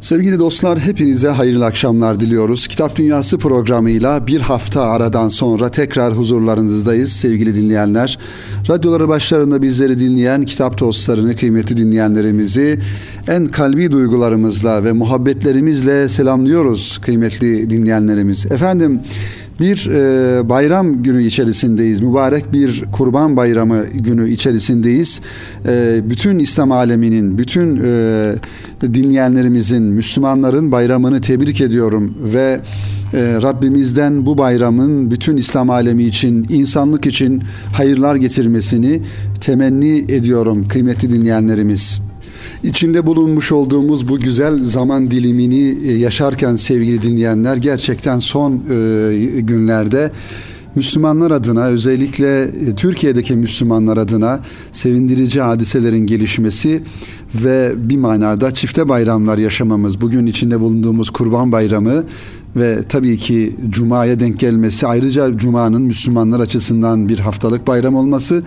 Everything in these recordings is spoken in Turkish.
Sevgili dostlar hepinize hayırlı akşamlar diliyoruz. Kitap Dünyası programıyla bir hafta aradan sonra tekrar huzurlarınızdayız sevgili dinleyenler. Radyoları başlarında bizleri dinleyen kitap dostlarını, kıymetli dinleyenlerimizi en kalbi duygularımızla ve muhabbetlerimizle selamlıyoruz kıymetli dinleyenlerimiz. Efendim bir e, bayram günü içerisindeyiz. Mübarek bir kurban bayramı günü içerisindeyiz. E, bütün İslam aleminin, bütün e, dinleyenlerimizin, Müslümanların bayramını tebrik ediyorum ve e, Rabbimizden bu bayramın bütün İslam alemi için, insanlık için hayırlar getirmesini temenni ediyorum kıymetli dinleyenlerimiz. İçinde bulunmuş olduğumuz bu güzel zaman dilimini e, yaşarken sevgili dinleyenler gerçekten son e, günlerde Müslümanlar adına özellikle e, Türkiye'deki Müslümanlar adına sevindirici hadiselerin gelişmesi ve bir manada çifte bayramlar yaşamamız, bugün içinde bulunduğumuz Kurban Bayramı ve tabii ki Cuma'ya denk gelmesi ayrıca Cuma'nın Müslümanlar açısından bir haftalık bayram olması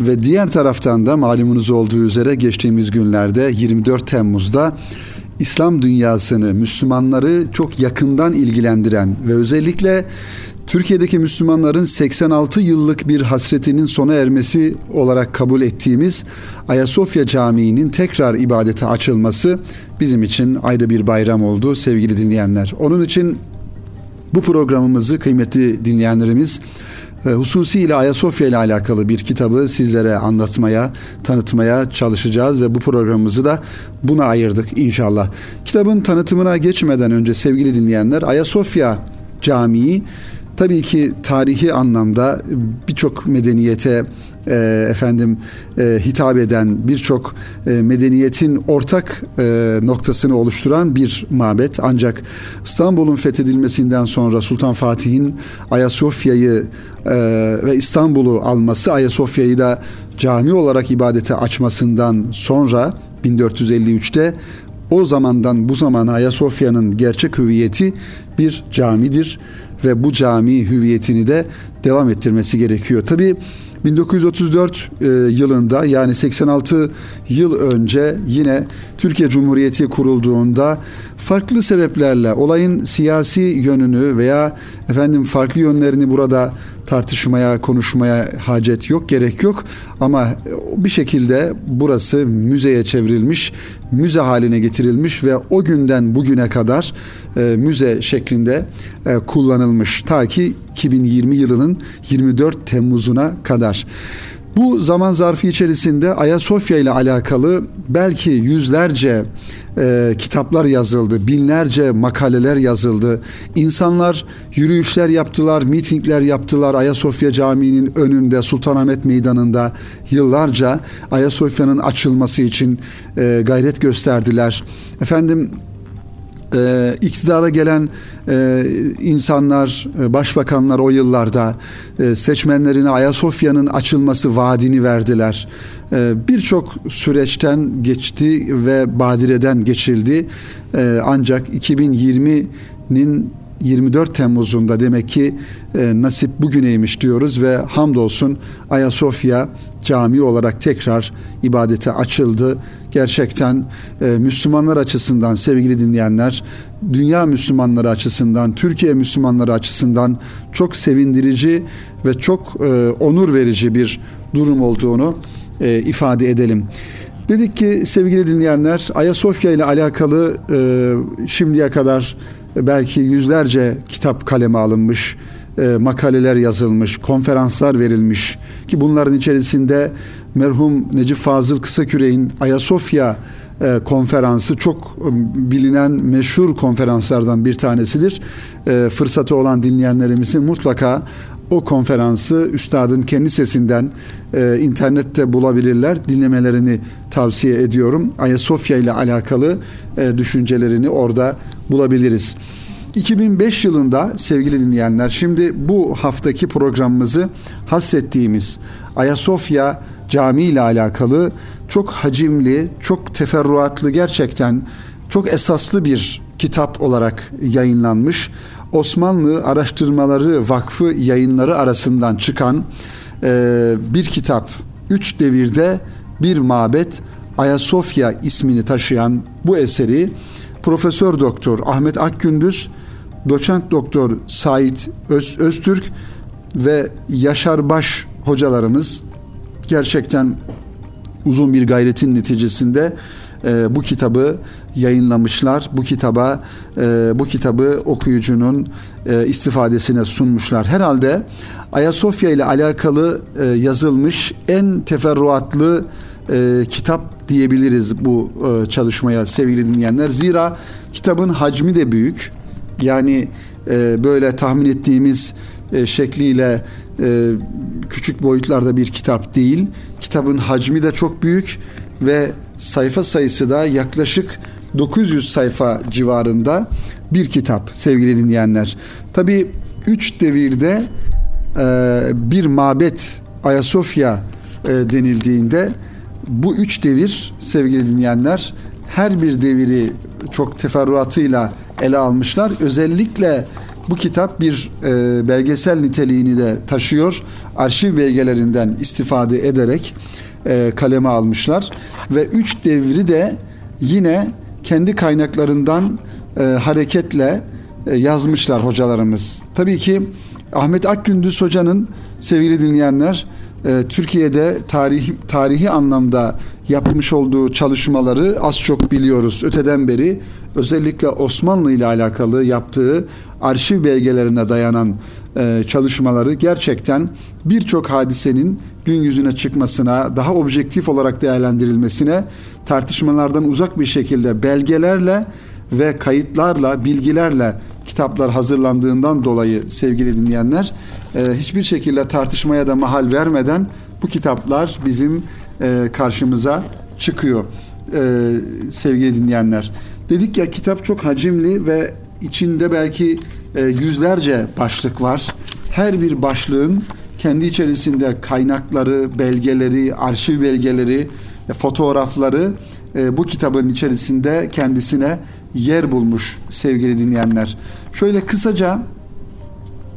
ve diğer taraftan da malumunuz olduğu üzere geçtiğimiz günlerde 24 Temmuz'da İslam dünyasını, Müslümanları çok yakından ilgilendiren ve özellikle Türkiye'deki Müslümanların 86 yıllık bir hasretinin sona ermesi olarak kabul ettiğimiz Ayasofya Camii'nin tekrar ibadete açılması bizim için ayrı bir bayram oldu sevgili dinleyenler. Onun için bu programımızı kıymetli dinleyenlerimiz hususiyle Ayasofya ile alakalı bir kitabı sizlere anlatmaya, tanıtmaya çalışacağız ve bu programımızı da buna ayırdık inşallah. Kitabın tanıtımına geçmeden önce sevgili dinleyenler Ayasofya Camii tabii ki tarihi anlamda birçok medeniyete e, efendim e, hitap eden birçok e, medeniyetin ortak e, noktasını oluşturan bir mabet. Ancak İstanbul'un fethedilmesinden sonra Sultan Fatih'in Ayasofya'yı e, ve İstanbul'u alması Ayasofya'yı da cami olarak ibadete açmasından sonra 1453'te o zamandan bu zamana Ayasofya'nın gerçek hüviyeti bir camidir ve bu cami hüviyetini de devam ettirmesi gerekiyor. Tabii 1934 e, yılında yani 86 yıl önce yine Türkiye Cumhuriyeti kurulduğunda farklı sebeplerle olayın siyasi yönünü veya efendim farklı yönlerini burada tartışmaya, konuşmaya hacet yok, gerek yok. Ama bir şekilde burası müzeye çevrilmiş, müze haline getirilmiş ve o günden bugüne kadar e, müze şeklinde e, kullanılmış. Ta ki 2020 yılının 24 Temmuz'una kadar. Bu zaman zarfı içerisinde Ayasofya ile alakalı belki yüzlerce e, kitaplar yazıldı, binlerce makaleler yazıldı. İnsanlar yürüyüşler yaptılar, mitingler yaptılar Ayasofya Camii'nin önünde, Sultanahmet Meydanı'nda yıllarca Ayasofya'nın açılması için e, gayret gösterdiler. Efendim e, iktidara gelen e, insanlar, e, başbakanlar o yıllarda e, seçmenlerine Ayasofya'nın açılması vaadini verdiler. E, Birçok süreçten geçti ve badireden geçildi. E, ancak 2020'nin 24 Temmuz'unda demek ki e, nasip bugüneymiş diyoruz ve hamdolsun Ayasofya cami olarak tekrar ibadete açıldı. Gerçekten e, Müslümanlar açısından sevgili dinleyenler, dünya Müslümanları açısından, Türkiye Müslümanları açısından çok sevindirici ve çok e, onur verici bir durum olduğunu e, ifade edelim. Dedik ki sevgili dinleyenler Ayasofya ile alakalı e, şimdiye kadar belki yüzlerce kitap kaleme alınmış, e, makaleler yazılmış, konferanslar verilmiş ki bunların içerisinde merhum Necip Fazıl Kısaküre'nin Ayasofya e, konferansı çok e, bilinen meşhur konferanslardan bir tanesidir. Fırsatı olan dinleyenlerimizin mutlaka o konferansı üstadın kendi sesinden e, internette bulabilirler. Dinlemelerini tavsiye ediyorum. Ayasofya ile alakalı e, düşüncelerini orada bulabiliriz. 2005 yılında sevgili dinleyenler şimdi bu haftaki programımızı hassettiğimiz Ayasofya Camii ile alakalı çok hacimli, çok teferruatlı gerçekten çok esaslı bir kitap olarak yayınlanmış. Osmanlı Araştırmaları Vakfı yayınları arasından çıkan e, bir kitap. Üç devirde bir mabet Ayasofya ismini taşıyan bu eseri Profesör Doktor Ahmet Akgündüz, Doçent Doktor Sait Öz, Öztürk ve Yaşar Baş hocalarımız gerçekten uzun bir gayretin neticesinde e, bu kitabı yayınlamışlar. Bu kitaba e, bu kitabı okuyucunun e, istifadesine sunmuşlar. Herhalde Ayasofya ile alakalı e, yazılmış en teferruatlı e, kitap diyebiliriz bu e, çalışmaya sevgili dinleyenler. Zira kitabın hacmi de büyük. Yani e, böyle tahmin ettiğimiz e, şekliyle e, küçük boyutlarda bir kitap değil. Kitabın hacmi de çok büyük ve sayfa sayısı da yaklaşık 900 sayfa civarında bir kitap sevgili dinleyenler. Tabi üç devirde e, bir mabet Ayasofya e, denildiğinde bu üç devir sevgili dinleyenler her bir deviri çok teferruatıyla ele almışlar. Özellikle bu kitap bir e, belgesel niteliğini de taşıyor. Arşiv belgelerinden istifade ederek e, kaleme almışlar ve üç devri de yine kendi kaynaklarından e, hareketle e, yazmışlar hocalarımız. Tabii ki Ahmet Akgündüz hocanın sevgili dinleyenler e, Türkiye'de tarihi, tarihi anlamda yapmış olduğu çalışmaları az çok biliyoruz. Öteden beri özellikle Osmanlı ile alakalı yaptığı arşiv belgelerine dayanan e, çalışmaları gerçekten birçok hadisenin gün yüzüne çıkmasına, daha objektif olarak değerlendirilmesine, tartışmalardan uzak bir şekilde belgelerle ve kayıtlarla, bilgilerle kitaplar hazırlandığından dolayı sevgili dinleyenler e, hiçbir şekilde tartışmaya da mahal vermeden bu kitaplar bizim e, karşımıza çıkıyor e, sevgili dinleyenler. Dedik ya kitap çok hacimli ve içinde belki yüzlerce başlık var. Her bir başlığın kendi içerisinde kaynakları, belgeleri, arşiv belgeleri, fotoğrafları bu kitabın içerisinde kendisine yer bulmuş sevgili dinleyenler. Şöyle kısaca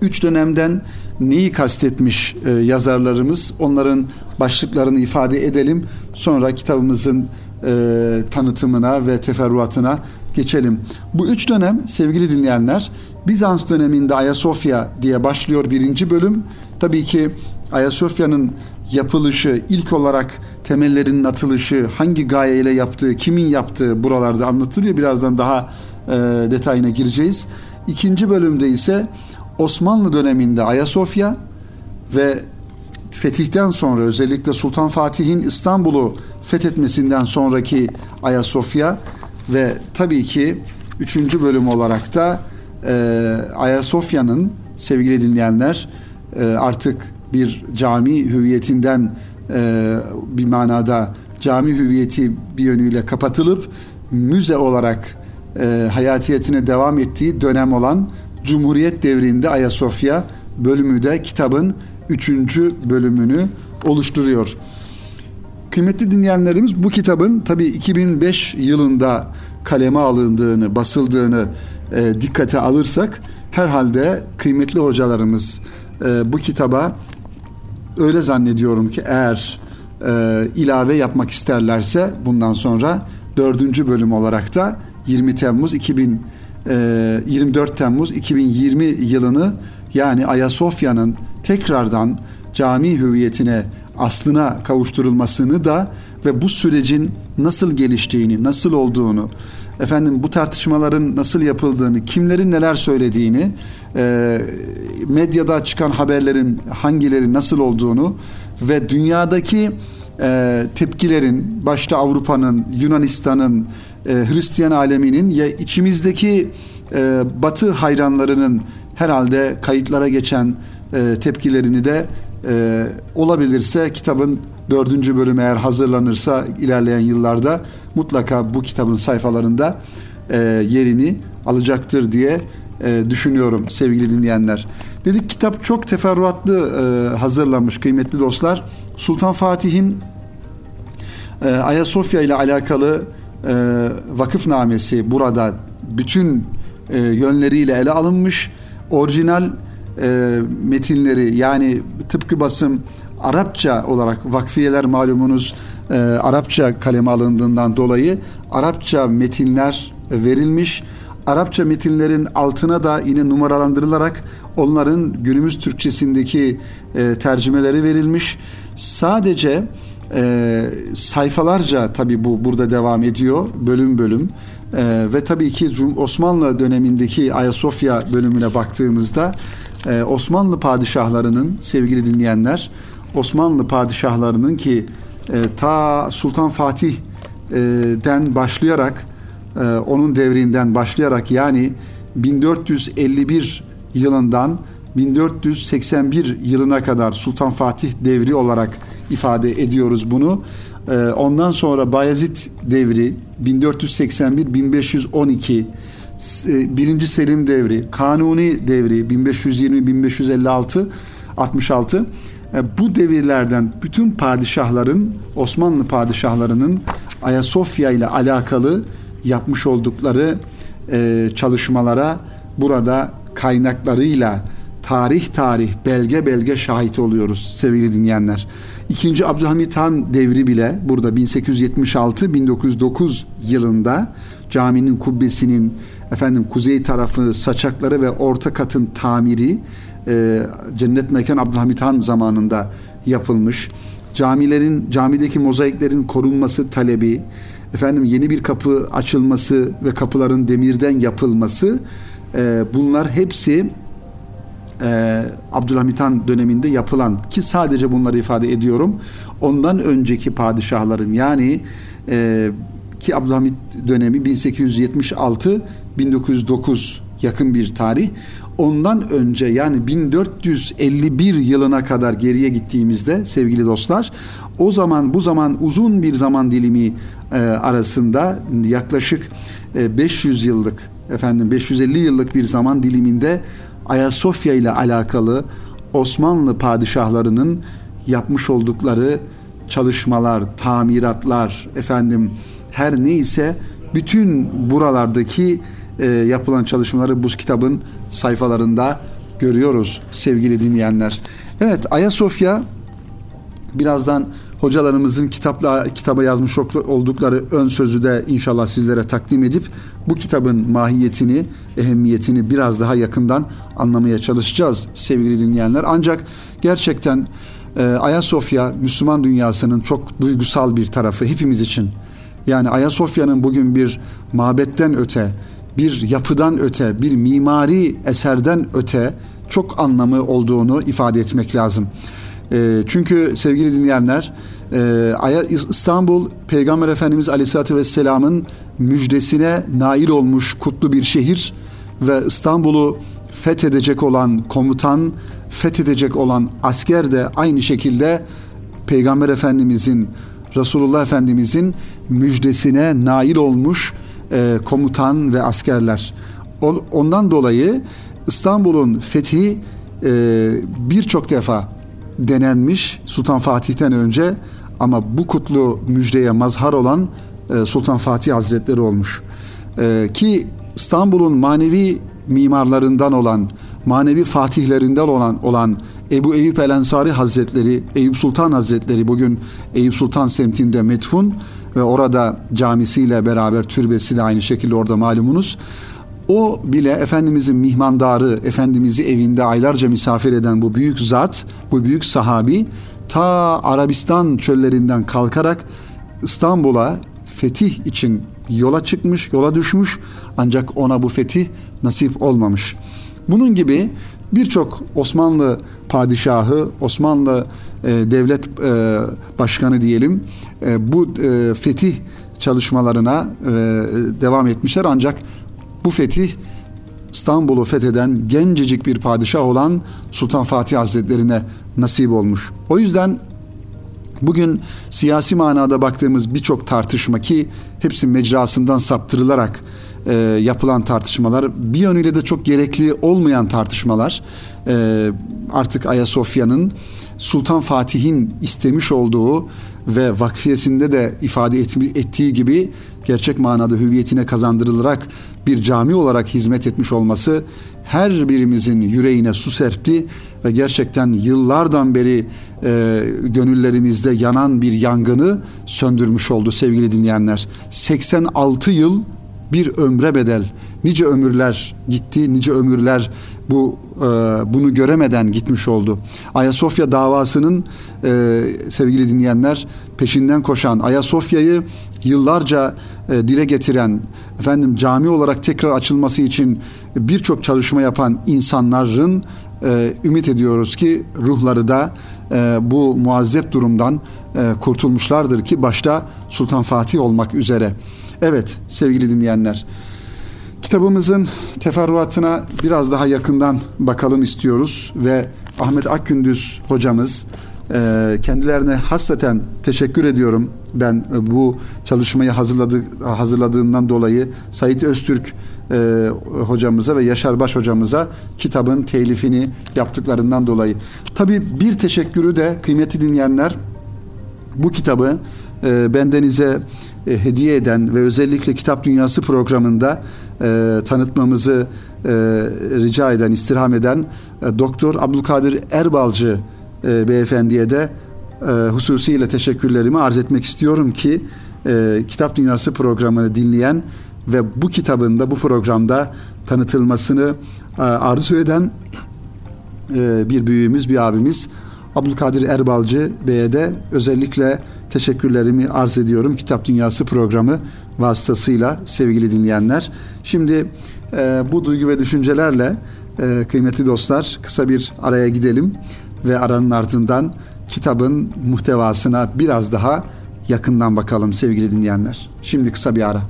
üç dönemden neyi kastetmiş e, yazarlarımız onların başlıklarını ifade edelim. Sonra kitabımızın e, tanıtımına ve teferruatına geçelim. Bu üç dönem sevgili dinleyenler Bizans döneminde Ayasofya diye başlıyor birinci bölüm. Tabii ki Ayasofya'nın yapılışı, ilk olarak temellerinin atılışı, hangi gayeyle yaptığı, kimin yaptığı buralarda anlatılıyor. Birazdan daha e, detayına gireceğiz. İkinci bölümde ise Osmanlı döneminde Ayasofya ve fetihten sonra özellikle Sultan Fatih'in İstanbul'u fethetmesinden sonraki Ayasofya ve tabii ki üçüncü bölüm olarak da e, Ayasofya'nın sevgili dinleyenler e, artık bir cami hüviyetinden e, bir manada cami hüviyeti bir yönüyle kapatılıp müze olarak e, hayatiyetine devam ettiği dönem olan Cumhuriyet devrinde Ayasofya bölümü de kitabın üçüncü bölümünü oluşturuyor. Kıymetli dinleyenlerimiz bu kitabın tabi 2005 yılında kaleme alındığını, basıldığını e, dikkate alırsak herhalde kıymetli hocalarımız e, bu kitaba öyle zannediyorum ki eğer e, ilave yapmak isterlerse bundan sonra dördüncü bölüm olarak da 20 Temmuz 2000 e, 24 Temmuz 2020 yılını yani Ayasofya'nın tekrardan cami hüviyetine aslına kavuşturulmasını da ve bu sürecin nasıl geliştiğini, nasıl olduğunu, efendim bu tartışmaların nasıl yapıldığını, kimlerin neler söylediğini, e, medyada çıkan haberlerin hangileri nasıl olduğunu ve dünyadaki e, tepkilerin başta Avrupa'nın, Yunanistan'ın, e, Hristiyan aleminin ya içimizdeki e, Batı hayranlarının herhalde kayıtlara geçen e, tepkilerini de e, olabilirse kitabın dördüncü bölümü eğer hazırlanırsa ilerleyen yıllarda mutlaka bu kitabın sayfalarında e, yerini alacaktır diye e, düşünüyorum sevgili dinleyenler. Dedik kitap çok teferruatlı e, hazırlanmış kıymetli dostlar. Sultan Fatih'in e, Ayasofya ile alakalı e, vakıfnamesi burada bütün e, yönleriyle ele alınmış. Orijinal e, metinleri yani tıpkı basım Arapça olarak vakfiyeler malumunuz e, Arapça kaleme alındığından dolayı Arapça metinler verilmiş. Arapça metinlerin altına da yine numaralandırılarak onların günümüz Türkçesindeki e, tercümeleri verilmiş. Sadece e, sayfalarca tabi bu burada devam ediyor bölüm bölüm e, ve tabii ki Osmanlı dönemindeki Ayasofya bölümüne baktığımızda e, Osmanlı padişahlarının sevgili dinleyenler Osmanlı padişahlarının ki e, ta Sultan Fatih'den başlayarak e, onun devrinden başlayarak yani 1451 yılından 1481 yılına kadar Sultan Fatih devri olarak ifade ediyoruz bunu. E, ondan sonra Bayezid devri 1481-1512 e, birinci Selim devri, Kanuni devri 1520-1556 66 e, bu devirlerden bütün padişahların Osmanlı padişahlarının Ayasofya ile alakalı yapmış oldukları e, çalışmalara burada kaynaklarıyla tarih tarih belge belge şahit oluyoruz sevgili dinleyenler. İkinci Abdülhamit Han devri bile burada 1876-1909 yılında caminin kubbesinin efendim kuzey tarafı saçakları ve orta katın tamiri e, cennet mekan Abdülhamit Han zamanında yapılmış. Camilerin camideki mozaiklerin korunması talebi, efendim yeni bir kapı açılması ve kapıların demirden yapılması e, bunlar hepsi e, Abdülhamit Han döneminde yapılan ki sadece bunları ifade ediyorum. Ondan önceki padişahların yani e, ki Abdülhamit dönemi 1876 1909 yakın bir tarih. Ondan önce yani 1451 yılına kadar geriye gittiğimizde sevgili dostlar o zaman bu zaman uzun bir zaman dilimi e, arasında yaklaşık e, 500 yıllık efendim 550 yıllık bir zaman diliminde Ayasofya ile alakalı Osmanlı padişahlarının yapmış oldukları çalışmalar, tamiratlar, efendim her neyse bütün buralardaki e, yapılan çalışmaları bu kitabın sayfalarında görüyoruz sevgili dinleyenler. Evet Ayasofya birazdan hocalarımızın kitapla kitaba yazmış oldukları ön sözü de inşallah sizlere takdim edip bu kitabın mahiyetini, ehemmiyetini biraz daha yakından anlamaya çalışacağız sevgili dinleyenler. Ancak gerçekten e, Ayasofya Müslüman dünyasının çok duygusal bir tarafı hepimiz için. Yani Ayasofya'nın bugün bir mabetten öte, bir yapıdan öte, bir mimari eserden öte çok anlamı olduğunu ifade etmek lazım. E, çünkü sevgili dinleyenler e, İstanbul Peygamber Efendimiz Aleyhisselatü Vesselam'ın müjdesine nail olmuş kutlu bir şehir ve İstanbul'u fethedecek olan komutan, fethedecek olan asker de aynı şekilde Peygamber Efendimizin, Resulullah Efendimizin müjdesine nail olmuş e, komutan ve askerler. Ondan dolayı İstanbul'un fethi e, birçok defa denenmiş Sultan Fatih'ten önce ama bu kutlu müjdeye mazhar olan e, Sultan Fatih Hazretleri olmuş. E, ki İstanbul'un manevi mimarlarından olan, manevi fatihlerinden olan olan Ebu Eyüp El Ensari Hazretleri, Eyüp Sultan Hazretleri bugün Eyüp Sultan semtinde metfun ve orada camisiyle beraber türbesi de aynı şekilde orada malumunuz. O bile Efendimizin mihmandarı, Efendimiz'i evinde aylarca misafir eden bu büyük zat, bu büyük sahabi ta Arabistan çöllerinden kalkarak İstanbul'a fetih için yola çıkmış, yola düşmüş ancak ona bu fetih nasip olmamış. Bunun gibi birçok Osmanlı padişahı, Osmanlı e, devlet e, başkanı diyelim e, bu e, fetih çalışmalarına e, devam etmişler ancak bu fetih İstanbul'u fetheden gencecik bir padişah olan Sultan Fatih Hazretlerine nasip olmuş. O yüzden bugün siyasi manada baktığımız birçok tartışma ki hepsi mecrasından saptırılarak e, yapılan tartışmalar bir yönüyle de çok gerekli olmayan tartışmalar e, artık Ayasofya'nın Sultan Fatih'in istemiş olduğu ve vakfiyesinde de ifade ettiği gibi gerçek manada hüviyetine kazandırılarak bir cami olarak hizmet etmiş olması her birimizin yüreğine su serpti ve gerçekten yıllardan beri e, gönüllerimizde yanan bir yangını söndürmüş oldu sevgili dinleyenler. 86 yıl bir ömre bedel. Nice ömürler gitti, nice ömürler bu e, bunu göremeden gitmiş oldu. Ayasofya davasının e, sevgili dinleyenler peşinden koşan Ayasofya'yı yıllarca e, dile getiren efendim cami olarak tekrar açılması için birçok çalışma yapan insanların e, ümit ediyoruz ki ruhları da e, bu muazzep durumdan e, kurtulmuşlardır ki başta Sultan Fatih olmak üzere. Evet sevgili dinleyenler kitabımızın teferruatına biraz daha yakından bakalım istiyoruz ve Ahmet Akgündüz hocamız e, kendilerine hasreten teşekkür ediyorum. Ben bu çalışmayı hazırladı, hazırladığından dolayı Sait Öztürk e, hocamıza ve Yaşar Baş hocamıza kitabın telifini yaptıklarından dolayı. Tabii bir teşekkürü de kıymetli dinleyenler bu kitabı e, bendenize e, hediye eden ve özellikle Kitap Dünyası programında e, tanıtmamızı e, rica eden, istirham eden e, Doktor Abdülkadir Erbalcı e, beyefendiye de e, hususiyle teşekkürlerimi arz etmek istiyorum ki e, Kitap Dünyası programını dinleyen ve bu kitabın da bu programda tanıtılmasını e, arzu eden e, bir büyüğümüz, bir abimiz Abdülkadir Erbalcı Bey'e de özellikle teşekkürlerimi arz ediyorum. Kitap Dünyası programı vasıtasıyla sevgili dinleyenler. Şimdi e, bu duygu ve düşüncelerle e, kıymetli dostlar kısa bir araya gidelim ve aranın ardından kitabın muhtevasına biraz daha yakından bakalım sevgili dinleyenler. Şimdi kısa bir ara.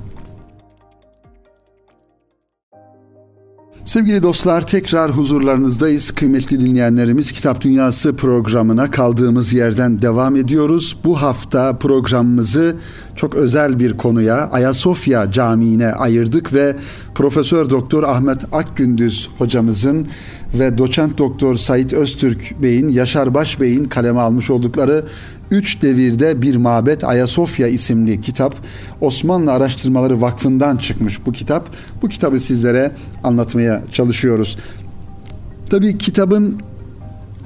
Sevgili dostlar tekrar huzurlarınızdayız. Kıymetli dinleyenlerimiz Kitap Dünyası programına kaldığımız yerden devam ediyoruz. Bu hafta programımızı çok özel bir konuya Ayasofya Camii'ne ayırdık ve Profesör Doktor Ahmet Akgündüz hocamızın ve doçent doktor Sait Öztürk Bey'in, Yaşar Baş Bey'in kaleme almış oldukları Üç Devirde Bir Mabet Ayasofya isimli kitap Osmanlı Araştırmaları Vakfı'ndan çıkmış bu kitap. Bu kitabı sizlere anlatmaya çalışıyoruz. Tabii kitabın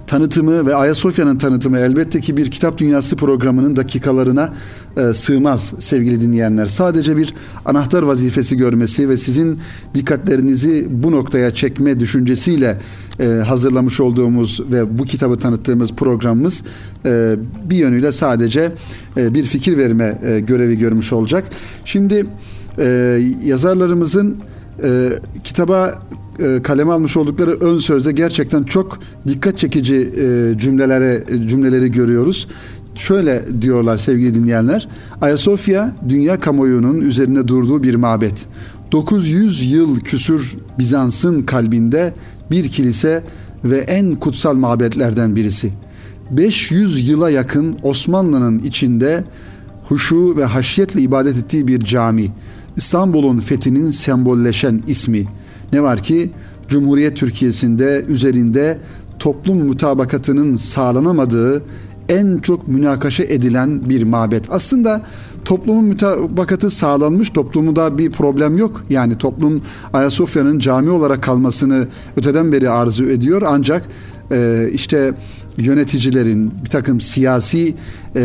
tanıtımı ve Ayasofya'nın tanıtımı elbette ki bir kitap dünyası programının dakikalarına e, sığmaz sevgili dinleyenler. Sadece bir anahtar vazifesi görmesi ve sizin dikkatlerinizi bu noktaya çekme düşüncesiyle e, hazırlamış olduğumuz ve bu kitabı tanıttığımız programımız e, bir yönüyle sadece e, bir fikir verme e, görevi görmüş olacak. Şimdi e, yazarlarımızın e, kitaba e, kaleme almış oldukları ön sözde gerçekten çok dikkat çekici e, cümlelere cümleleri görüyoruz. Şöyle diyorlar sevgili dinleyenler. Ayasofya dünya kamuoyunun üzerine durduğu bir mabet. 900 yıl küsür Bizans'ın kalbinde bir kilise ve en kutsal mabetlerden birisi. 500 yıla yakın Osmanlı'nın içinde huşu ve haşyetle ibadet ettiği bir cami. İstanbul'un fethinin sembolleşen ismi. Ne var ki Cumhuriyet Türkiye'sinde üzerinde toplum mutabakatının sağlanamadığı en çok münakaşa edilen bir mabet. Aslında toplumun mütabakatı sağlanmış, toplumda bir problem yok. Yani toplum Ayasofya'nın cami olarak kalmasını öteden beri arzu ediyor ancak e, işte yöneticilerin, bir takım siyasi e,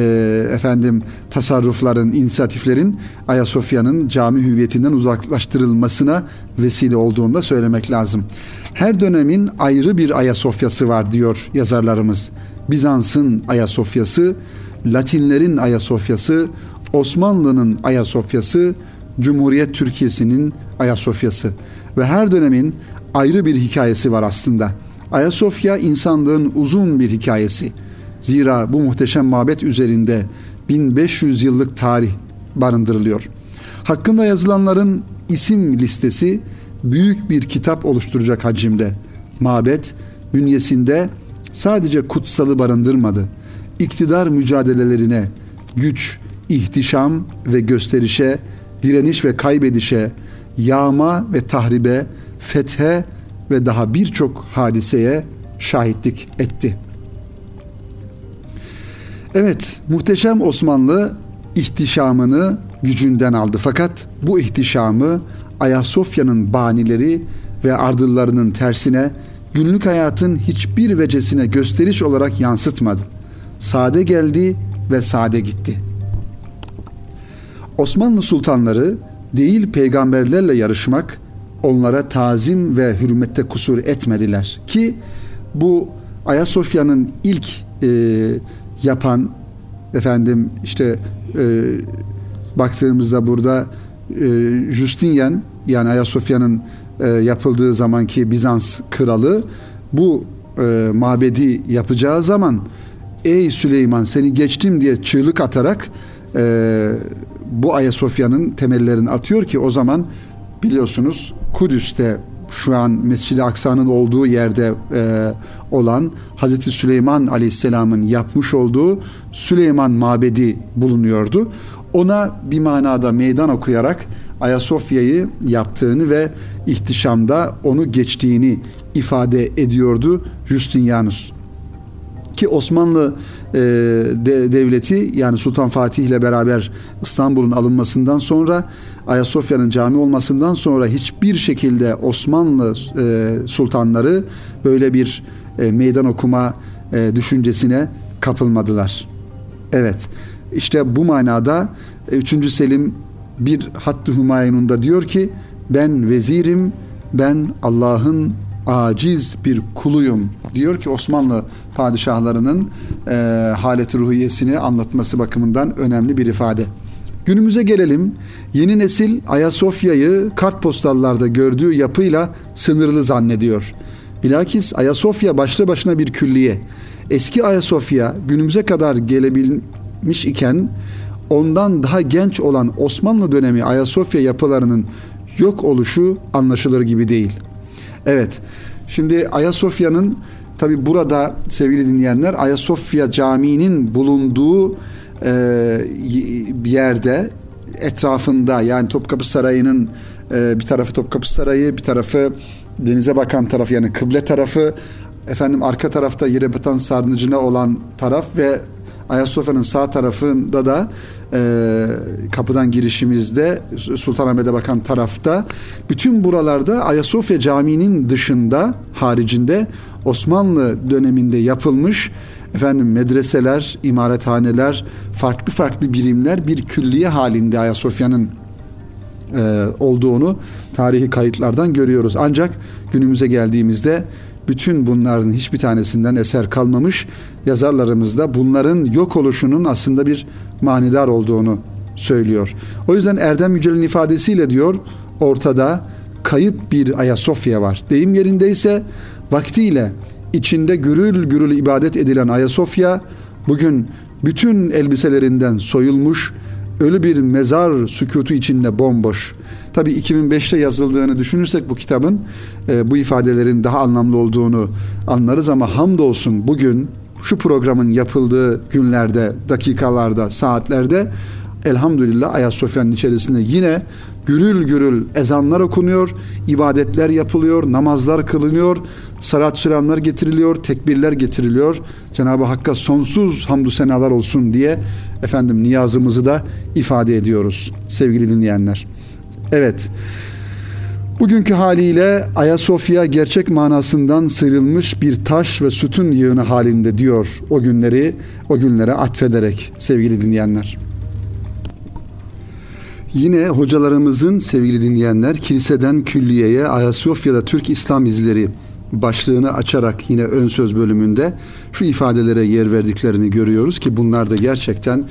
efendim tasarrufların, inisiyatiflerin Ayasofya'nın cami hüviyetinden uzaklaştırılmasına vesile olduğunu da söylemek lazım. Her dönemin ayrı bir Ayasofya'sı var diyor yazarlarımız. Bizans'ın Ayasofya'sı, Latinlerin Ayasofya'sı, Osmanlı'nın Ayasofya'sı, Cumhuriyet Türkiye'sinin Ayasofya'sı ve her dönemin ayrı bir hikayesi var aslında. Ayasofya insanlığın uzun bir hikayesi. Zira bu muhteşem mabet üzerinde 1500 yıllık tarih barındırılıyor. Hakkında yazılanların isim listesi büyük bir kitap oluşturacak hacimde. Mabet bünyesinde sadece kutsalı barındırmadı. İktidar mücadelelerine, güç, ihtişam ve gösterişe, direniş ve kaybedişe, yağma ve tahribe, fethe ve daha birçok hadiseye şahitlik etti. Evet, muhteşem Osmanlı ihtişamını gücünden aldı. Fakat bu ihtişamı Ayasofya'nın banileri ve ardıllarının tersine günlük hayatın hiçbir vecesine gösteriş olarak yansıtmadı. Sade geldi ve sade gitti. Osmanlı sultanları değil peygamberlerle yarışmak, onlara tazim ve hürmette kusur etmediler. Ki bu Ayasofya'nın ilk e, yapan efendim işte e, baktığımızda burada e, Justinian yani Ayasofya'nın e, yapıldığı zamanki Bizans kralı bu e, mabedi yapacağı zaman ey Süleyman seni geçtim diye çığlık atarak e, bu Ayasofya'nın temellerini atıyor ki o zaman biliyorsunuz Kudüs'te şu an Mescid-i Aksa'nın olduğu yerde e, olan Hazreti Süleyman Aleyhisselam'ın yapmış olduğu Süleyman Mabedi bulunuyordu. Ona bir manada meydan okuyarak Ayasofya'yı yaptığını ve ihtişamda onu geçtiğini ifade ediyordu Justinianus. Ki Osmanlı e, de, devleti yani Sultan Fatih ile beraber İstanbul'un alınmasından sonra Ayasofya'nın cami olmasından sonra hiçbir şekilde Osmanlı e, sultanları böyle bir e, meydan okuma e, düşüncesine kapılmadılar. Evet işte bu manada 3. E, Selim bir Hattı Hümayun'unda diyor ki ben vezirim ben Allah'ın aciz bir kuluyum diyor ki Osmanlı padişahlarının e, haleti ruhiyesini anlatması bakımından önemli bir ifade. Günümüze gelelim. Yeni nesil Ayasofya'yı kartpostallarda gördüğü yapıyla sınırlı zannediyor. Bilakis Ayasofya başlı başına bir külliye. Eski Ayasofya günümüze kadar gelebilmiş iken ondan daha genç olan Osmanlı dönemi Ayasofya yapılarının yok oluşu anlaşılır gibi değil. Evet. Şimdi Ayasofya'nın tabi burada sevgili dinleyenler Ayasofya Camii'nin bulunduğu e, bir yerde etrafında yani Topkapı Sarayı'nın e, bir tarafı Topkapı Sarayı bir tarafı denize bakan taraf yani kıble tarafı efendim arka tarafta yere batan sarnıcına olan taraf ve Ayasofya'nın sağ tarafında da e, kapıdan girişimizde Sultanahmet'e bakan tarafta bütün buralarda Ayasofya Camii'nin dışında haricinde Osmanlı döneminde yapılmış efendim medreseler, imarethaneler, farklı farklı birimler bir külliye halinde Ayasofya'nın e, olduğunu tarihi kayıtlardan görüyoruz. Ancak günümüze geldiğimizde bütün bunların hiçbir tanesinden eser kalmamış. Yazarlarımız da bunların yok oluşunun aslında bir manidar olduğunu söylüyor. O yüzden Erdem Yücel'in ifadesiyle diyor ortada kayıp bir Ayasofya var. Deyim yerindeyse vaktiyle içinde gürül gürül ibadet edilen Ayasofya bugün bütün elbiselerinden soyulmuş, ölü bir mezar sükutu içinde bomboş. Tabi 2005'te yazıldığını düşünürsek bu kitabın e, bu ifadelerin daha anlamlı olduğunu anlarız ama hamdolsun bugün şu programın yapıldığı günlerde, dakikalarda, saatlerde elhamdülillah Ayasofya'nın içerisinde yine gürül gürül ezanlar okunuyor, ibadetler yapılıyor, namazlar kılınıyor, salat selamlar getiriliyor, tekbirler getiriliyor. Cenab-ı Hakk'a sonsuz hamdü senalar olsun diye efendim niyazımızı da ifade ediyoruz sevgili dinleyenler. Evet. Bugünkü haliyle Ayasofya gerçek manasından sıyrılmış bir taş ve sütun yığını halinde diyor o günleri o günlere atfederek sevgili dinleyenler. Yine hocalarımızın sevgili dinleyenler kiliseden külliyeye Ayasofya'da Türk İslam izleri başlığını açarak yine ön söz bölümünde şu ifadelere yer verdiklerini görüyoruz ki bunlar da gerçekten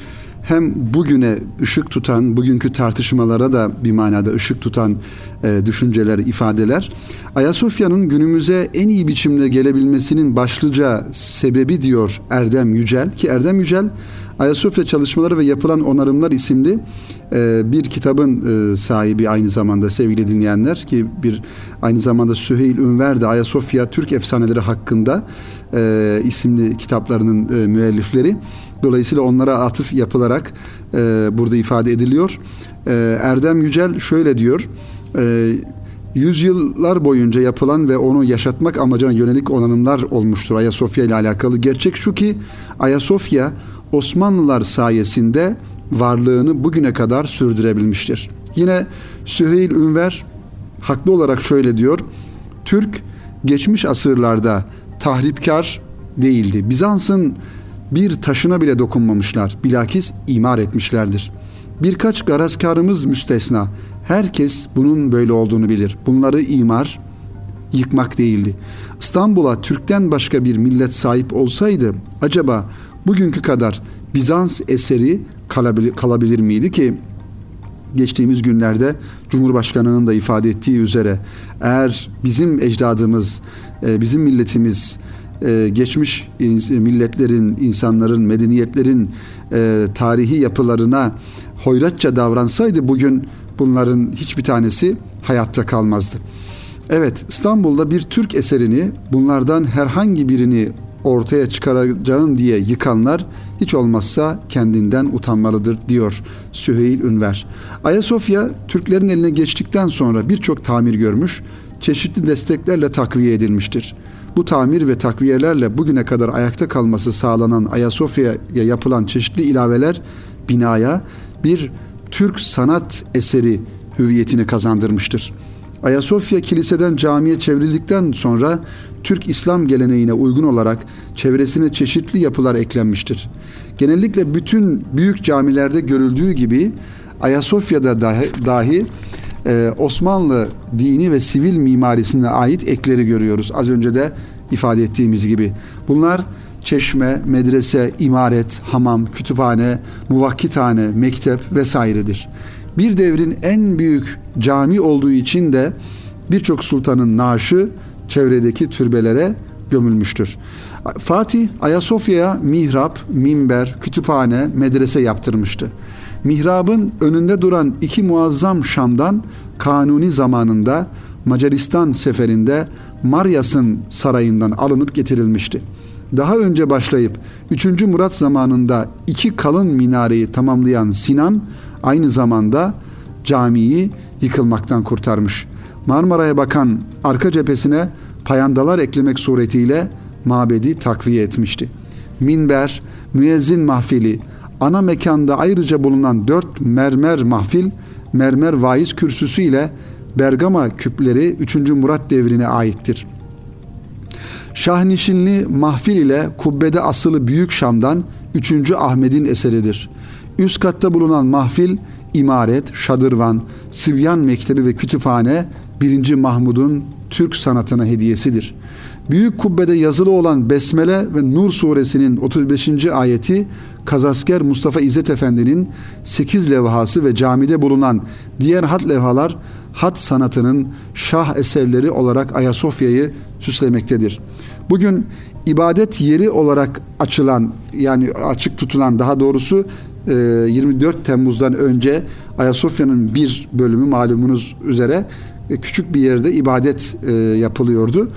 hem bugüne ışık tutan, bugünkü tartışmalara da bir manada ışık tutan e, düşünceler, ifadeler. Ayasofya'nın günümüze en iyi biçimde gelebilmesinin başlıca sebebi diyor Erdem Yücel ki Erdem Yücel Ayasofya çalışmaları ve yapılan onarımlar isimli e, bir kitabın e, sahibi aynı zamanda sevgili dinleyenler ki bir aynı zamanda Süheyl Ünver de Ayasofya Türk efsaneleri hakkında e, isimli kitaplarının müellifleri. Dolayısıyla onlara atıf yapılarak e, burada ifade ediliyor. E, Erdem Yücel şöyle diyor. E, yüzyıllar boyunca yapılan ve onu yaşatmak amacına yönelik onanımlar olmuştur Ayasofya ile alakalı. Gerçek şu ki Ayasofya Osmanlılar sayesinde varlığını bugüne kadar sürdürebilmiştir. Yine Süheyl Ünver haklı olarak şöyle diyor. Türk geçmiş asırlarda tahripkar değildi. Bizans'ın bir taşına bile dokunmamışlar. Bilakis imar etmişlerdir. Birkaç garazkarımız müstesna. Herkes bunun böyle olduğunu bilir. Bunları imar, yıkmak değildi. İstanbul'a Türk'ten başka bir millet sahip olsaydı acaba bugünkü kadar Bizans eseri kalabilir, kalabilir miydi ki geçtiğimiz günlerde Cumhurbaşkanı'nın da ifade ettiği üzere eğer bizim ecdadımız, e, bizim milletimiz e, geçmiş milletlerin, insanların, medeniyetlerin e, tarihi yapılarına hoyratça davransaydı bugün bunların hiçbir tanesi hayatta kalmazdı. Evet İstanbul'da bir Türk eserini bunlardan herhangi birini ortaya çıkaracağım diye yıkanlar hiç olmazsa kendinden utanmalıdır diyor Süheyl Ünver. Ayasofya Türklerin eline geçtikten sonra birçok tamir görmüş, çeşitli desteklerle takviye edilmiştir. Bu tamir ve takviyelerle bugüne kadar ayakta kalması sağlanan Ayasofya'ya yapılan çeşitli ilaveler binaya bir Türk sanat eseri hüviyetini kazandırmıştır. Ayasofya kiliseden camiye çevrildikten sonra Türk İslam geleneğine uygun olarak çevresine çeşitli yapılar eklenmiştir. Genellikle bütün büyük camilerde görüldüğü gibi Ayasofya'da dahi, dahi e, Osmanlı dini ve sivil mimarisine ait ekleri görüyoruz. Az önce de ifade ettiğimiz gibi. Bunlar çeşme, medrese, imaret, hamam, kütüphane, muvakkithane, mektep vesairedir. Bir devrin en büyük cami olduğu için de birçok sultanın naaşı çevredeki türbelere gömülmüştür. Fatih Ayasofya'ya mihrap, minber, kütüphane, medrese yaptırmıştı. Mihrabın önünde duran iki muazzam Şam'dan Kanuni zamanında Macaristan seferinde Maryas'ın sarayından alınıp getirilmişti. Daha önce başlayıp 3. Murat zamanında iki kalın minareyi tamamlayan Sinan aynı zamanda camiyi yıkılmaktan kurtarmış. Marmara'ya bakan arka cephesine payandalar eklemek suretiyle mabedi takviye etmişti. Minber, müezzin mahfili, ana mekanda ayrıca bulunan dört mermer mahfil, mermer vaiz kürsüsü ile Bergama küpleri 3. Murat devrine aittir. Şahnişinli mahfil ile kubbede asılı Büyük Şam'dan 3. Ahmet'in eseridir. Üst katta bulunan mahfil, imaret, şadırvan, Sivyan Mektebi ve kütüphane 1. Mahmud'un Türk sanatına hediyesidir. Büyük kubbede yazılı olan Besmele ve Nur suresinin 35. ayeti Kazasker Mustafa İzzet Efendi'nin 8 levhası ve camide bulunan diğer hat levhalar hat sanatının şah eserleri olarak Ayasofya'yı süslemektedir. Bugün ibadet yeri olarak açılan yani açık tutulan daha doğrusu 24 Temmuz'dan önce Ayasofya'nın bir bölümü malumunuz üzere e, küçük bir yerde ibadet e, yapılıyordu.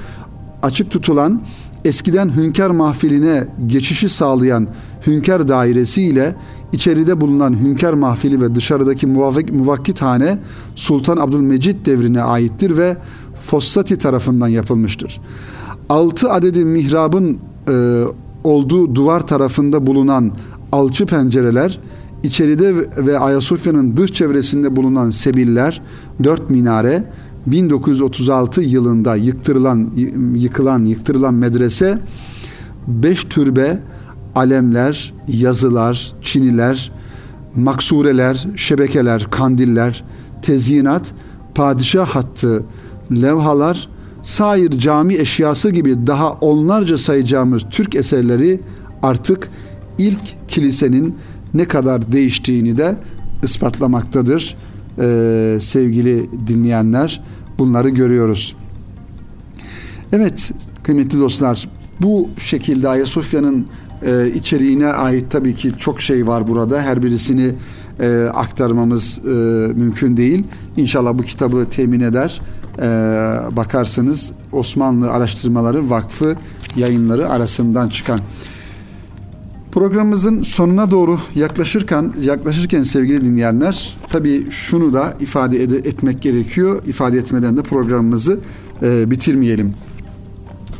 Açık tutulan eskiden hünkâr mahfiline geçişi sağlayan hünkâr dairesi ile içeride bulunan hünkâr mahfili ve dışarıdaki muvakkithane Sultan Abdülmecid devrine aittir ve Fossati tarafından yapılmıştır. Altı adedi mihrabın e, olduğu duvar tarafında bulunan alçı pencereler, içeride ve Ayasofya'nın dış çevresinde bulunan sebiller, dört minare, 1936 yılında yıktırılan, yıkılan, yıktırılan medrese, beş türbe, alemler, yazılar, çiniler, maksureler, şebekeler, kandiller, tezyinat, padişah hattı, levhalar, sair cami eşyası gibi daha onlarca sayacağımız Türk eserleri artık ilk kilisenin ne kadar değiştiğini de ispatlamaktadır. Ee, sevgili dinleyenler bunları görüyoruz. Evet kıymetli dostlar bu şekilde Ayasofya'nın e, içeriğine ait tabii ki çok şey var burada. Her birisini e, aktarmamız e, mümkün değil. İnşallah bu kitabı temin eder. E, bakarsanız Osmanlı Araştırmaları Vakfı yayınları arasından çıkan. Programımızın sonuna doğru yaklaşırken yaklaşırken sevgili dinleyenler tabii şunu da ifade ed- etmek gerekiyor. İfade etmeden de programımızı e, bitirmeyelim.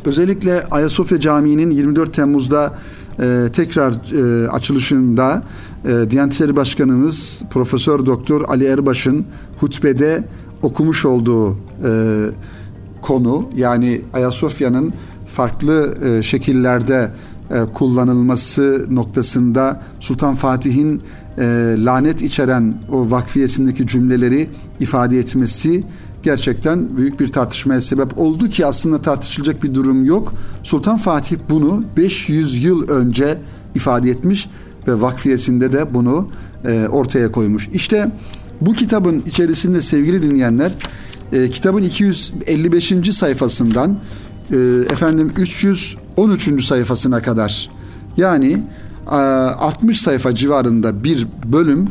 Özellikle Ayasofya Camii'nin 24 Temmuz'da e, tekrar e, açılışında e, Diyanet İşleri Başkanımız Profesör Doktor Ali Erbaş'ın hutbede okumuş olduğu e, konu yani Ayasofya'nın farklı e, şekillerde kullanılması noktasında Sultan Fatih'in e, lanet içeren o vakfiyesindeki cümleleri ifade etmesi gerçekten büyük bir tartışmaya sebep oldu ki aslında tartışılacak bir durum yok. Sultan Fatih bunu 500 yıl önce ifade etmiş ve vakfiyesinde de bunu e, ortaya koymuş. İşte bu kitabın içerisinde sevgili dinleyenler e, kitabın 255. sayfasından e, efendim 313. sayfasına kadar yani 60 sayfa civarında bir bölüm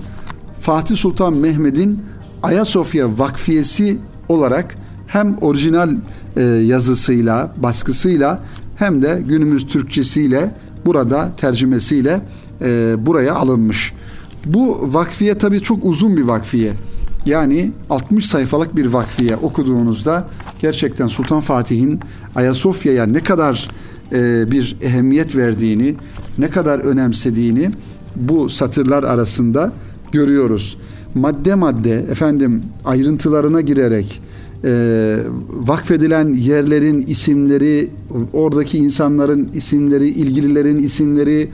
Fatih Sultan Mehmet'in Ayasofya Vakfiyesi olarak hem orijinal e, yazısıyla, baskısıyla hem de günümüz Türkçesiyle burada tercümesiyle e, buraya alınmış. Bu vakfiye tabii çok uzun bir vakfiye. Yani 60 sayfalık bir vakfiye okuduğunuzda gerçekten Sultan Fatih'in Ayasofya'ya ne kadar e, bir ehemmiyet verdiğini, ne kadar önemsediğini bu satırlar arasında görüyoruz. Madde madde efendim ayrıntılarına girerek e, vakfedilen yerlerin isimleri, oradaki insanların isimleri, ilgililerin isimleri,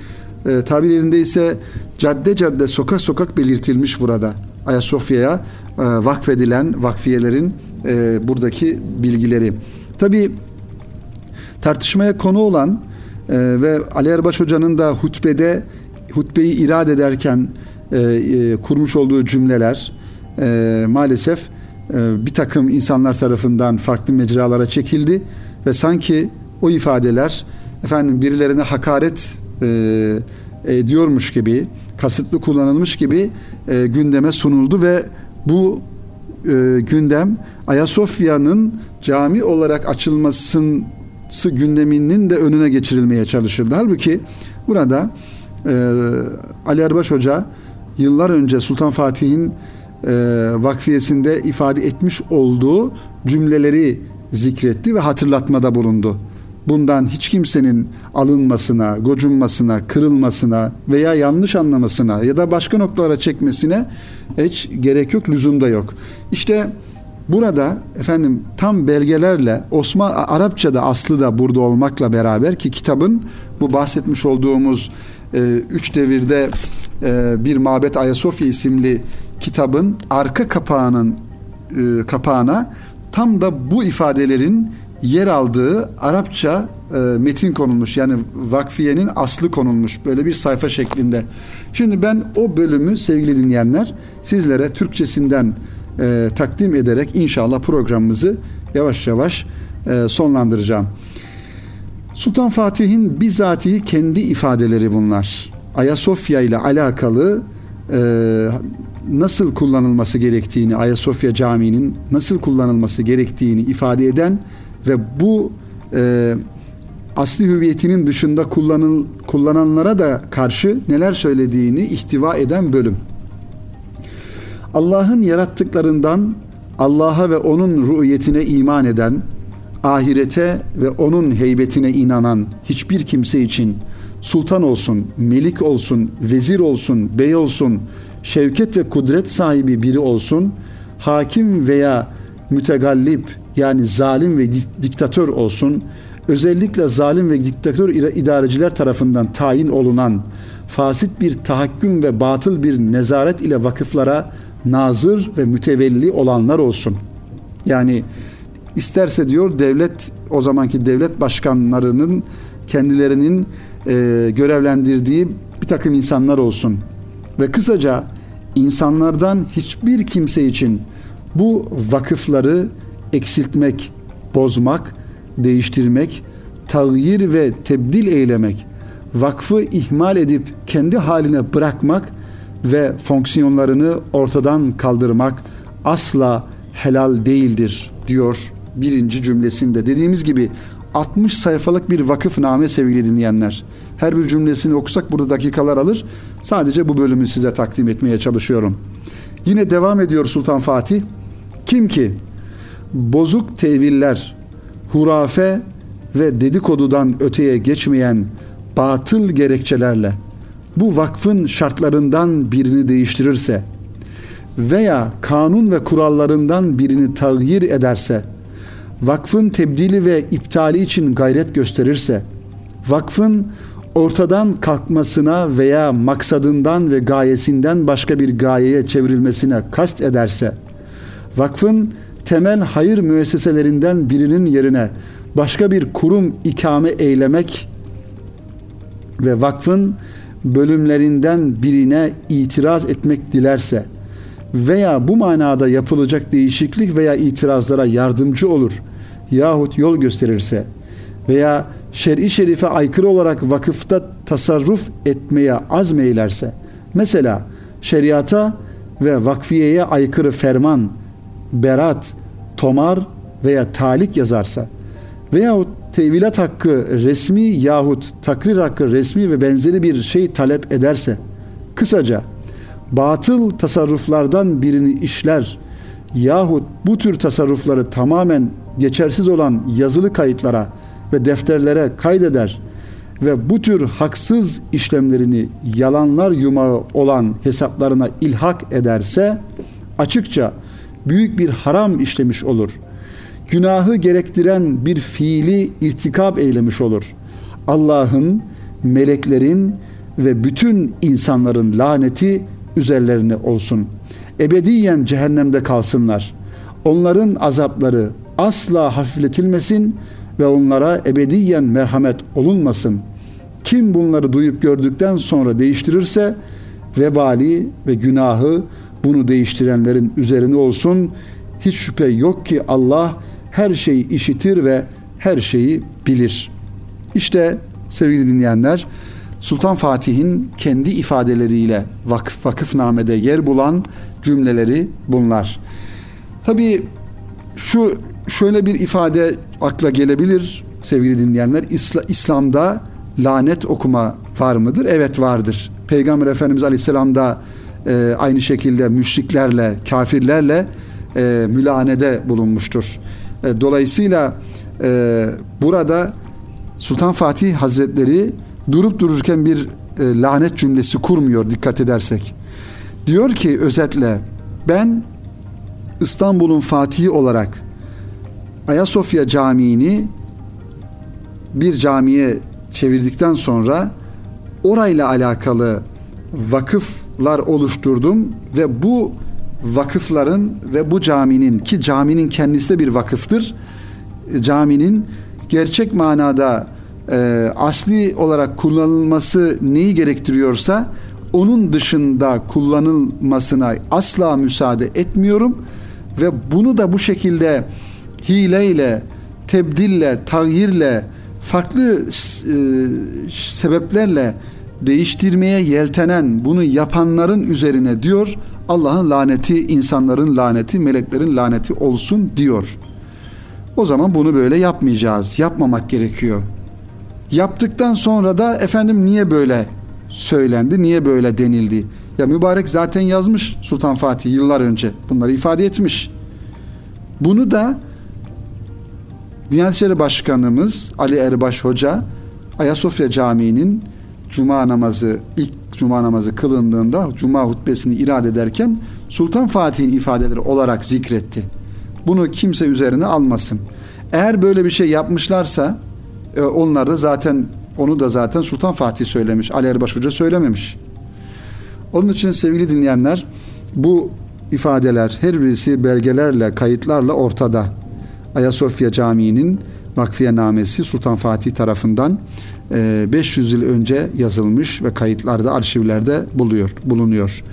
e, tabirlerinde ise cadde cadde sokak sokak belirtilmiş burada. Ayasofya'ya e, vakfedilen vakfiyelerin buradaki bilgileri. Tabi tartışmaya konu olan e, ve Ali Erbaş Hoca'nın da hutbede hutbeyi irad ederken e, e, kurmuş olduğu cümleler e, maalesef e, bir takım insanlar tarafından farklı mecralara çekildi ve sanki o ifadeler efendim birilerine hakaret e, ediyormuş gibi kasıtlı kullanılmış gibi e, gündeme sunuldu ve bu e, gündem Ayasofya'nın cami olarak açılmasının gündeminin de önüne geçirilmeye çalışıldı. Halbuki burada e, Ali Erbaş Hoca yıllar önce Sultan Fatih'in e, vakfiyesinde ifade etmiş olduğu cümleleri zikretti ve hatırlatmada bulundu. Bundan hiç kimsenin alınmasına, gocunmasına, kırılmasına veya yanlış anlamasına ya da başka noktalara çekmesine hiç gerek yok, lüzum da yok. İşte burada efendim tam belgelerle Osman Arapçada aslı da burada olmakla beraber ki kitabın bu bahsetmiş olduğumuz e, üç devirde e, bir Mabet Ayasofya isimli kitabın arka kapağının e, kapağına tam da bu ifadelerin yer aldığı Arapça e, metin konulmuş. Yani vakfiyenin aslı konulmuş. Böyle bir sayfa şeklinde. Şimdi ben o bölümü sevgili dinleyenler sizlere Türkçesinden e, takdim ederek inşallah programımızı yavaş yavaş e, sonlandıracağım. Sultan Fatih'in bizatihi kendi ifadeleri bunlar. Ayasofya ile alakalı e, nasıl kullanılması gerektiğini, Ayasofya Camii'nin nasıl kullanılması gerektiğini ifade eden ve bu e, asli hüviyetinin dışında kullanıl, kullananlara da karşı neler söylediğini ihtiva eden bölüm. Allah'ın yarattıklarından Allah'a ve onun ruhiyetine iman eden, ahirete ve onun heybetine inanan hiçbir kimse için sultan olsun, melik olsun, vezir olsun, bey olsun, şevket ve kudret sahibi biri olsun, hakim veya mütegallip yani zalim ve diktatör olsun, özellikle zalim ve diktatör idareciler tarafından tayin olunan fasit bir tahakküm ve batıl bir nezaret ile vakıflara nazır ve mütevelli olanlar olsun. Yani isterse diyor devlet o zamanki devlet başkanlarının kendilerinin e, görevlendirdiği bir takım insanlar olsun. Ve kısaca insanlardan hiçbir kimse için bu vakıfları eksiltmek, bozmak, değiştirmek, tağyir ve tebdil eylemek, vakfı ihmal edip kendi haline bırakmak ve fonksiyonlarını ortadan kaldırmak asla helal değildir diyor birinci cümlesinde. Dediğimiz gibi 60 sayfalık bir vakıfname sevgili dinleyenler. Her bir cümlesini okusak burada dakikalar alır. Sadece bu bölümü size takdim etmeye çalışıyorum. Yine devam ediyor Sultan Fatih. Kim ki bozuk teviller, hurafe ve dedikodudan öteye geçmeyen batıl gerekçelerle bu vakfın şartlarından birini değiştirirse veya kanun ve kurallarından birini tağyir ederse, vakfın tebdili ve iptali için gayret gösterirse, vakfın ortadan kalkmasına veya maksadından ve gayesinden başka bir gayeye çevrilmesine kast ederse, vakfın temel hayır müesseselerinden birinin yerine başka bir kurum ikame eylemek ve vakfın bölümlerinden birine itiraz etmek dilerse veya bu manada yapılacak değişiklik veya itirazlara yardımcı olur yahut yol gösterirse veya şer'i şerife aykırı olarak vakıfta tasarruf etmeye azmeylerse mesela şeriata ve vakfiyeye aykırı ferman, berat, tomar veya talik yazarsa veyahut tevilat hakkı resmi yahut takrir hakkı resmi ve benzeri bir şey talep ederse kısaca batıl tasarruflardan birini işler yahut bu tür tasarrufları tamamen geçersiz olan yazılı kayıtlara ve defterlere kaydeder ve bu tür haksız işlemlerini yalanlar yumağı olan hesaplarına ilhak ederse açıkça büyük bir haram işlemiş olur. Günahı gerektiren bir fiili irtikab eylemiş olur. Allah'ın, meleklerin ve bütün insanların laneti üzerlerine olsun. Ebediyen cehennemde kalsınlar. Onların azapları asla hafifletilmesin ve onlara ebediyen merhamet olunmasın. Kim bunları duyup gördükten sonra değiştirirse vebali ve günahı bunu değiştirenlerin üzerine olsun. Hiç şüphe yok ki Allah her şeyi işitir ve her şeyi bilir. İşte sevgili dinleyenler Sultan Fatih'in kendi ifadeleriyle vakıf vakıfnamede yer bulan cümleleri bunlar. Tabii şu şöyle bir ifade akla gelebilir sevgili dinleyenler. İsla, İslam'da lanet okuma var mıdır? Evet vardır. Peygamber Efendimiz Aleyhisselam da e, aynı şekilde müşriklerle, kafirlerle e, mülanede bulunmuştur. E, dolayısıyla e, burada Sultan Fatih Hazretleri durup dururken bir e, lanet cümlesi kurmuyor dikkat edersek. Diyor ki özetle ben İstanbul'un fatihi olarak Ayasofya Camii'ni bir camiye çevirdikten sonra orayla alakalı vakıflar oluşturdum ve bu vakıfların ve bu caminin ki caminin kendisi de bir vakıftır. Caminin gerçek manada e, asli olarak kullanılması neyi gerektiriyorsa onun dışında kullanılmasına asla müsaade etmiyorum ve bunu da bu şekilde hileyle, tebdille, tagyirle, farklı e, sebeplerle değiştirmeye yeltenen, bunu yapanların üzerine diyor Allah'ın laneti, insanların laneti, meleklerin laneti olsun diyor. O zaman bunu böyle yapmayacağız. Yapmamak gerekiyor. Yaptıktan sonra da efendim niye böyle söylendi, niye böyle denildi? Ya mübarek zaten yazmış Sultan Fatih yıllar önce. Bunları ifade etmiş. Bunu da Diyanet İşleri Başkanımız Ali Erbaş Hoca Ayasofya Camii'nin cuma namazı ilk cuma namazı kılındığında cuma hutbesini irade ederken Sultan Fatih'in ifadeleri olarak zikretti. Bunu kimse üzerine almasın. Eğer böyle bir şey yapmışlarsa e, onlar da zaten onu da zaten Sultan Fatih söylemiş. Ali Erbaş Hoca söylememiş. Onun için sevgili dinleyenler bu ifadeler her birisi belgelerle, kayıtlarla ortada. Ayasofya Camii'nin vakfiye namesi Sultan Fatih tarafından 500 e, yıl önce yazılmış ve kayıtlarda, arşivlerde buluyor, bulunuyor.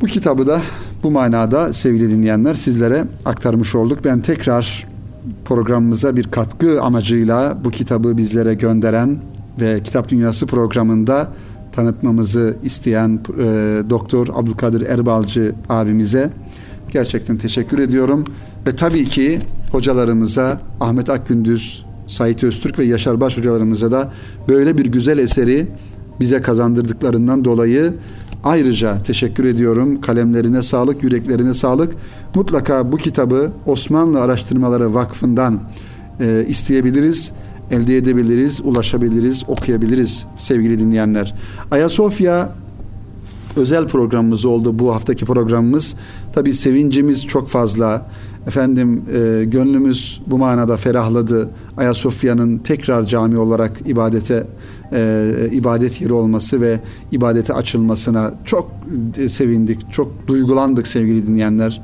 Bu kitabı da bu manada sevgili dinleyenler sizlere aktarmış olduk. Ben tekrar programımıza bir katkı amacıyla bu kitabı bizlere gönderen ve Kitap Dünyası programında tanıtmamızı isteyen e, Doktor Abdülkadir Erbalcı abimize gerçekten teşekkür ediyorum. Ve tabii ki hocalarımıza Ahmet Akgündüz, Sait Öztürk ve Yaşar Baş hocalarımıza da böyle bir güzel eseri bize kazandırdıklarından dolayı ayrıca teşekkür ediyorum. Kalemlerine sağlık, yüreklerine sağlık. Mutlaka bu kitabı Osmanlı Araştırmaları Vakfı'ndan e, isteyebiliriz, elde edebiliriz, ulaşabiliriz, okuyabiliriz sevgili dinleyenler. Ayasofya özel programımız oldu bu haftaki programımız. Tabi sevincimiz çok fazla Efendim e, gönlümüz bu manada ferahladı. Ayasofya'nın tekrar cami olarak ibadete e, ibadet yeri olması ve ibadete açılmasına çok e, sevindik, çok duygulandık sevgili dinleyenler.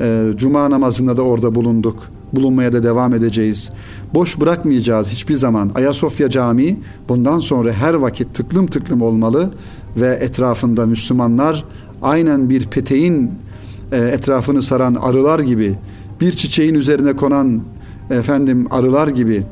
E, Cuma namazında da orada bulunduk. Bulunmaya da devam edeceğiz. Boş bırakmayacağız hiçbir zaman. Ayasofya Camii bundan sonra her vakit tıklım tıklım olmalı ve etrafında Müslümanlar aynen bir peteğin e, etrafını saran arılar gibi bir çiçeğin üzerine konan efendim arılar gibi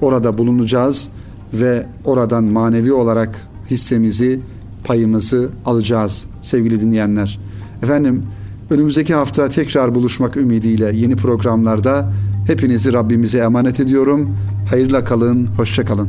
orada bulunacağız ve oradan manevi olarak hissemizi, payımızı alacağız sevgili dinleyenler. Efendim önümüzdeki hafta tekrar buluşmak ümidiyle yeni programlarda hepinizi Rabbimize emanet ediyorum. Hayırla kalın, hoşça kalın.